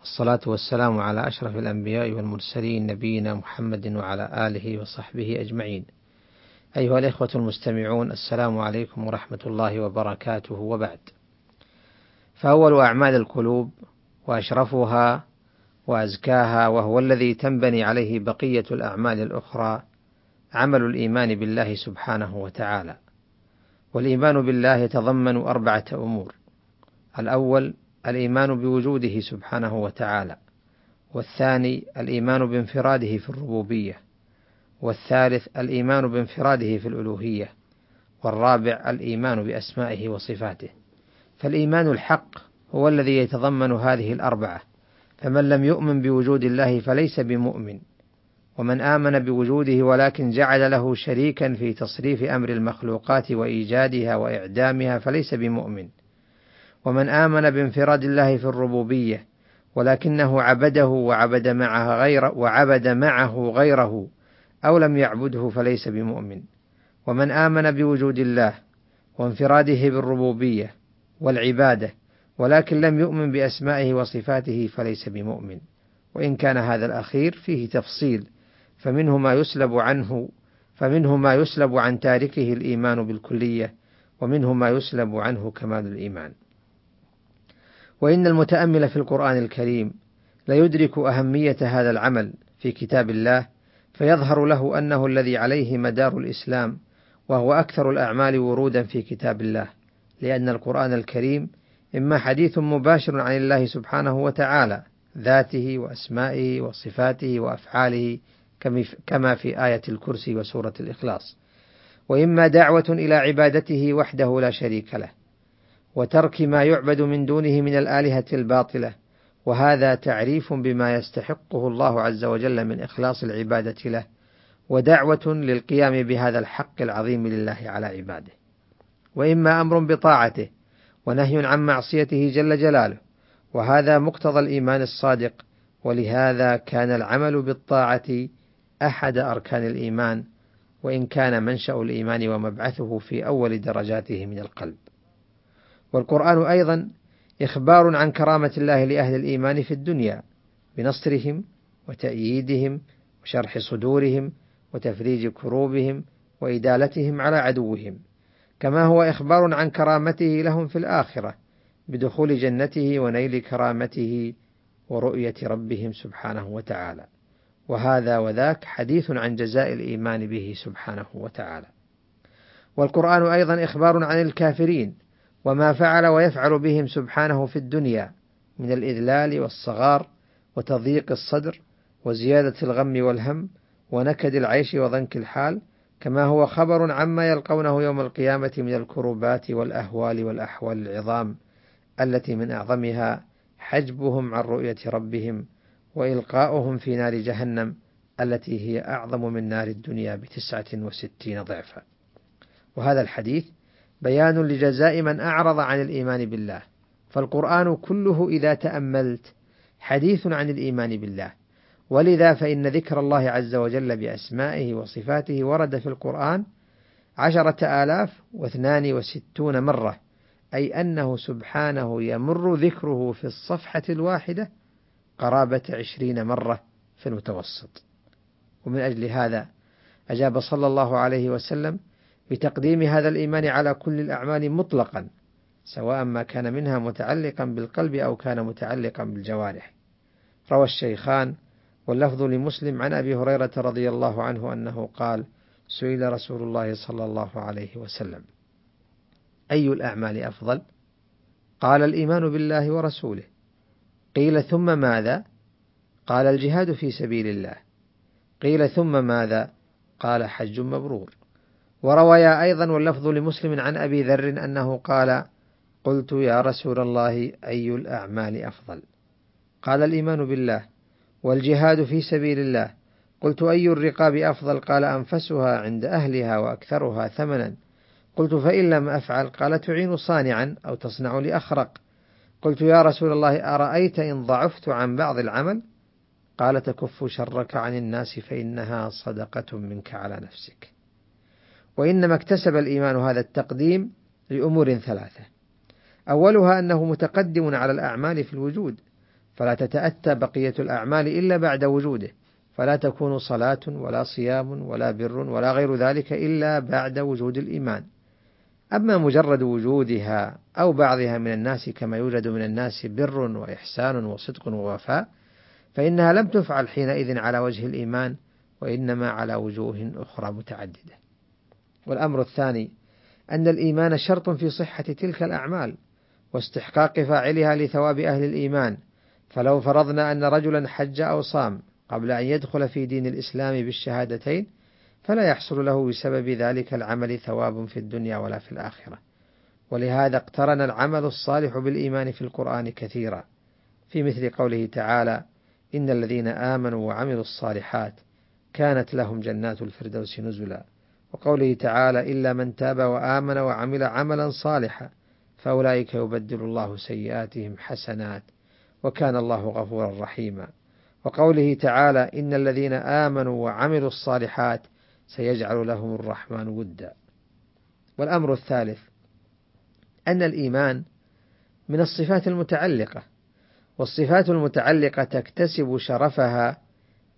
والصلاة والسلام على أشرف الأنبياء والمرسلين نبينا محمد وعلى آله وصحبه أجمعين. أيها الإخوة المستمعون السلام عليكم ورحمة الله وبركاته وبعد. فأول أعمال القلوب وأشرفها وأزكاها وهو الذي تنبني عليه بقية الأعمال الأخرى عمل الإيمان بالله سبحانه وتعالى. والإيمان بالله يتضمن أربعة أمور. الأول الإيمان بوجوده سبحانه وتعالى، والثاني الإيمان بانفراده في الربوبية، والثالث الإيمان بانفراده في الألوهية، والرابع الإيمان بأسمائه وصفاته. فالإيمان الحق هو الذي يتضمن هذه الأربعة، فمن لم يؤمن بوجود الله فليس بمؤمن، ومن آمن بوجوده ولكن جعل له شريكا في تصريف أمر المخلوقات وإيجادها وإعدامها فليس بمؤمن. ومن آمن بانفراد الله في الربوبية ولكنه عبده وعبد معه غير وعبد معه غيره أو لم يعبده فليس بمؤمن. ومن آمن بوجود الله وانفراده بالربوبية والعبادة ولكن لم يؤمن بأسمائه وصفاته فليس بمؤمن. وإن كان هذا الأخير فيه تفصيل فمنه ما يسلب عنه فمنه ما يسلب عن تاركه الإيمان بالكلية ومنه ما يسلب عنه كمال الإيمان. وإن المتأمل في القرآن الكريم ليدرك أهمية هذا العمل في كتاب الله فيظهر له أنه الذي عليه مدار الإسلام وهو أكثر الأعمال ورودا في كتاب الله لأن القرآن الكريم إما حديث مباشر عن الله سبحانه وتعالى ذاته وأسمائه وصفاته وأفعاله كما في آية الكرسي وسورة الإخلاص وإما دعوة إلى عبادته وحده لا شريك له. وترك ما يعبد من دونه من الآلهة الباطلة. وهذا تعريف بما يستحقه الله عز وجل من إخلاص العبادة له. ودعوة للقيام بهذا الحق العظيم لله على عباده. وإما أمر بطاعته ونهي عن معصيته جل جلاله. وهذا مقتضى الإيمان الصادق. ولهذا كان العمل بالطاعة أحد أركان الإيمان. وإن كان منشأ الإيمان ومبعثه في أول درجاته من القلب. والقرآن أيضا إخبار عن كرامة الله لأهل الإيمان في الدنيا بنصرهم وتأييدهم وشرح صدورهم وتفريج كروبهم وإدالتهم على عدوهم كما هو إخبار عن كرامته لهم في الآخرة بدخول جنته ونيل كرامته ورؤية ربهم سبحانه وتعالى. وهذا وذاك حديث عن جزاء الإيمان به سبحانه وتعالى. والقرآن أيضا إخبار عن الكافرين وما فعل ويفعل بهم سبحانه في الدنيا من الإذلال والصغار وتضييق الصدر وزيادة الغم والهم ونكد العيش وضنك الحال كما هو خبر عما يلقونه يوم القيامة من الكروبات والأهوال والأحوال العظام التي من أعظمها حجبهم عن رؤية ربهم وإلقاؤهم في نار جهنم التي هي أعظم من نار الدنيا بتسعة وستين ضعفا. وهذا الحديث بيان لجزاء من أعرض عن الإيمان بالله. فالقرآن كله إذا تأملت حديث عن الإيمان بالله. ولذا فإن ذكر الله عز وجل بأسمائه وصفاته ورد في القرآن عشرة آلاف واثنان وستون مرة أي أنه سبحانه يمر ذكره في الصفحة الواحدة قرابة عشرين مرة في المتوسط. ومن أجل هذا أجاب صلى الله عليه وسلم بتقديم هذا الإيمان على كل الأعمال مطلقا سواء ما كان منها متعلقا بالقلب أو كان متعلقا بالجوارح. روى الشيخان واللفظ لمسلم عن أبي هريرة رضي الله عنه أنه قال سئل رسول الله صلى الله عليه وسلم أي الأعمال أفضل؟ قال الإيمان بالله ورسوله قيل ثم ماذا؟ قال الجهاد في سبيل الله قيل ثم ماذا؟ قال حج مبرور ورويا أيضا واللفظ لمسلم عن أبي ذر أنه قال قلت يا رسول الله أي الأعمال أفضل؟ قال الإيمان بالله والجهاد في سبيل الله. قلت أي الرقاب أفضل؟ قال أنفسها عند أهلها وأكثرها ثمنا. قلت فإن لم أفعل؟ قال تعين صانعا أو تصنع لأخرق. قلت يا رسول الله أرأيت إن ضعفت عن بعض العمل؟ قال تكف شرك عن الناس فإنها صدقة منك على نفسك. وإنما اكتسب الإيمان هذا التقديم لأمور ثلاثة. أولها أنه متقدم على الأعمال في الوجود فلا تتأتى بقية الأعمال إلا بعد وجوده فلا تكون صلاة ولا صيام ولا بر ولا غير ذلك إلا بعد وجود الإيمان. أما مجرد وجودها أو بعضها من الناس كما يوجد من الناس بر وإحسان وصدق ووفاء فإنها لم تفعل حينئذ على وجه الإيمان وإنما على وجوه أخرى متعددة. والأمر الثاني أن الإيمان شرط في صحة تلك الأعمال واستحقاق فاعلها لثواب أهل الإيمان. فلو فرضنا أن رجلا حج أو صام قبل أن يدخل في دين الإسلام بالشهادتين فلا يحصل له بسبب ذلك العمل ثواب في الدنيا ولا في الآخرة. ولهذا اقترن العمل الصالح بالإيمان في القرآن كثيرا. في مثل قوله تعالى إن الذين آمنوا وعملوا الصالحات كانت لهم جنات الفردوس نزلا. وقوله تعالى إلا من تاب وآمن وعمل عملا صالحا فأولئك يبدل الله سيئاتهم حسنات وكان الله غفورا رحيما. وقوله تعالى إن الذين آمنوا وعملوا الصالحات سيجعل لهم الرحمن ودا. والأمر الثالث أن الإيمان من الصفات المتعلقة والصفات المتعلقة تكتسب شرفها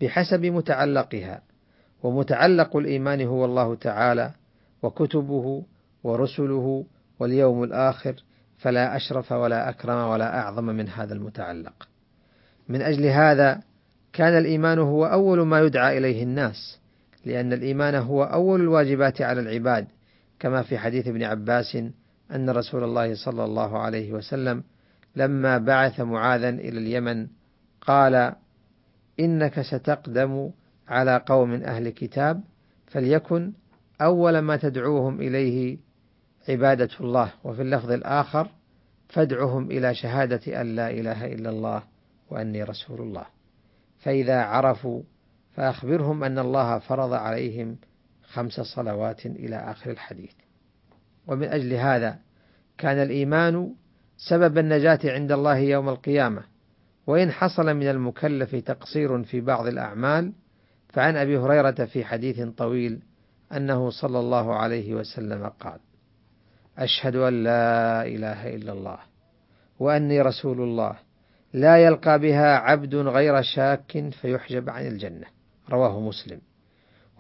بحسب متعلقها. ومتعلق الإيمان هو الله تعالى وكتبه ورسله واليوم الآخر فلا أشرف ولا أكرم ولا أعظم من هذا المتعلق. من أجل هذا كان الإيمان هو أول ما يدعى إليه الناس لأن الإيمان هو أول الواجبات على العباد كما في حديث ابن عباس أن رسول الله صلى الله عليه وسلم لما بعث معاذا إلى اليمن قال إنك ستقدم على قوم أهل كتاب فليكن أول ما تدعوهم إليه عبادة الله. وفي اللفظ الآخر فادعهم إلى شهادة أن لا إله إلا الله وأني رسول الله. فإذا عرفوا فأخبرهم أن الله فرض عليهم خمس صلوات إلى آخر الحديث. ومن أجل هذا كان الإيمان سبب النجاة عند الله يوم القيامة. وإن حصل من المكلف تقصير في بعض الأعمال فعن أبي هريرة في حديث طويل أنه صلى الله عليه وسلم قال أشهد أن لا إله إلا الله وأني رسول الله لا يلقى بها عبد غير شاك فيحجب عن الجنة. رواه مسلم.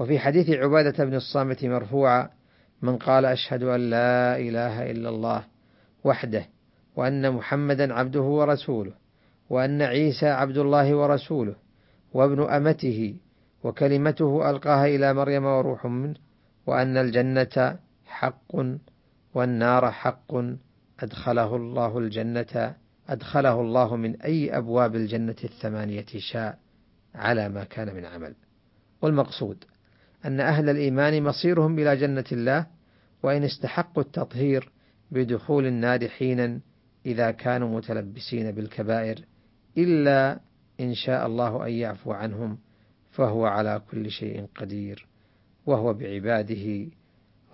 وفي حديث عبادة بن الصامت مرفوعا من قال أشهد أن لا إله إلا الله وحده وأن محمدا عبده ورسوله وأن عيسى عبد الله ورسوله وابن أمته وكلمته ألقاها إلى مريم وروح منه وأن الجنة حق والنار حق أدخله الله الجنة أدخله الله من أي أبواب الجنة الثمانية شاء على ما كان من عمل. والمقصود أن أهل الإيمان مصيرهم إلى جنة الله وإن استحقوا التطهير بدخول النار حينا إذا كانوا متلبسين بالكبائر إلا إن شاء الله أن يعفو عنهم فهو على كل شيء قدير وهو بعباده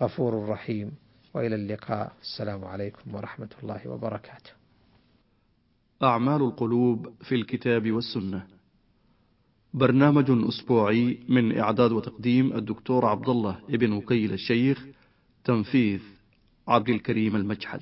غفور رحيم وإلى اللقاء السلام عليكم ورحمة الله وبركاته. أعمال القلوب في الكتاب والسنة. برنامج أسبوعي من إعداد وتقديم الدكتور عبد الله ابن وكيل الشيخ تنفيذ عبد الكريم المجحد.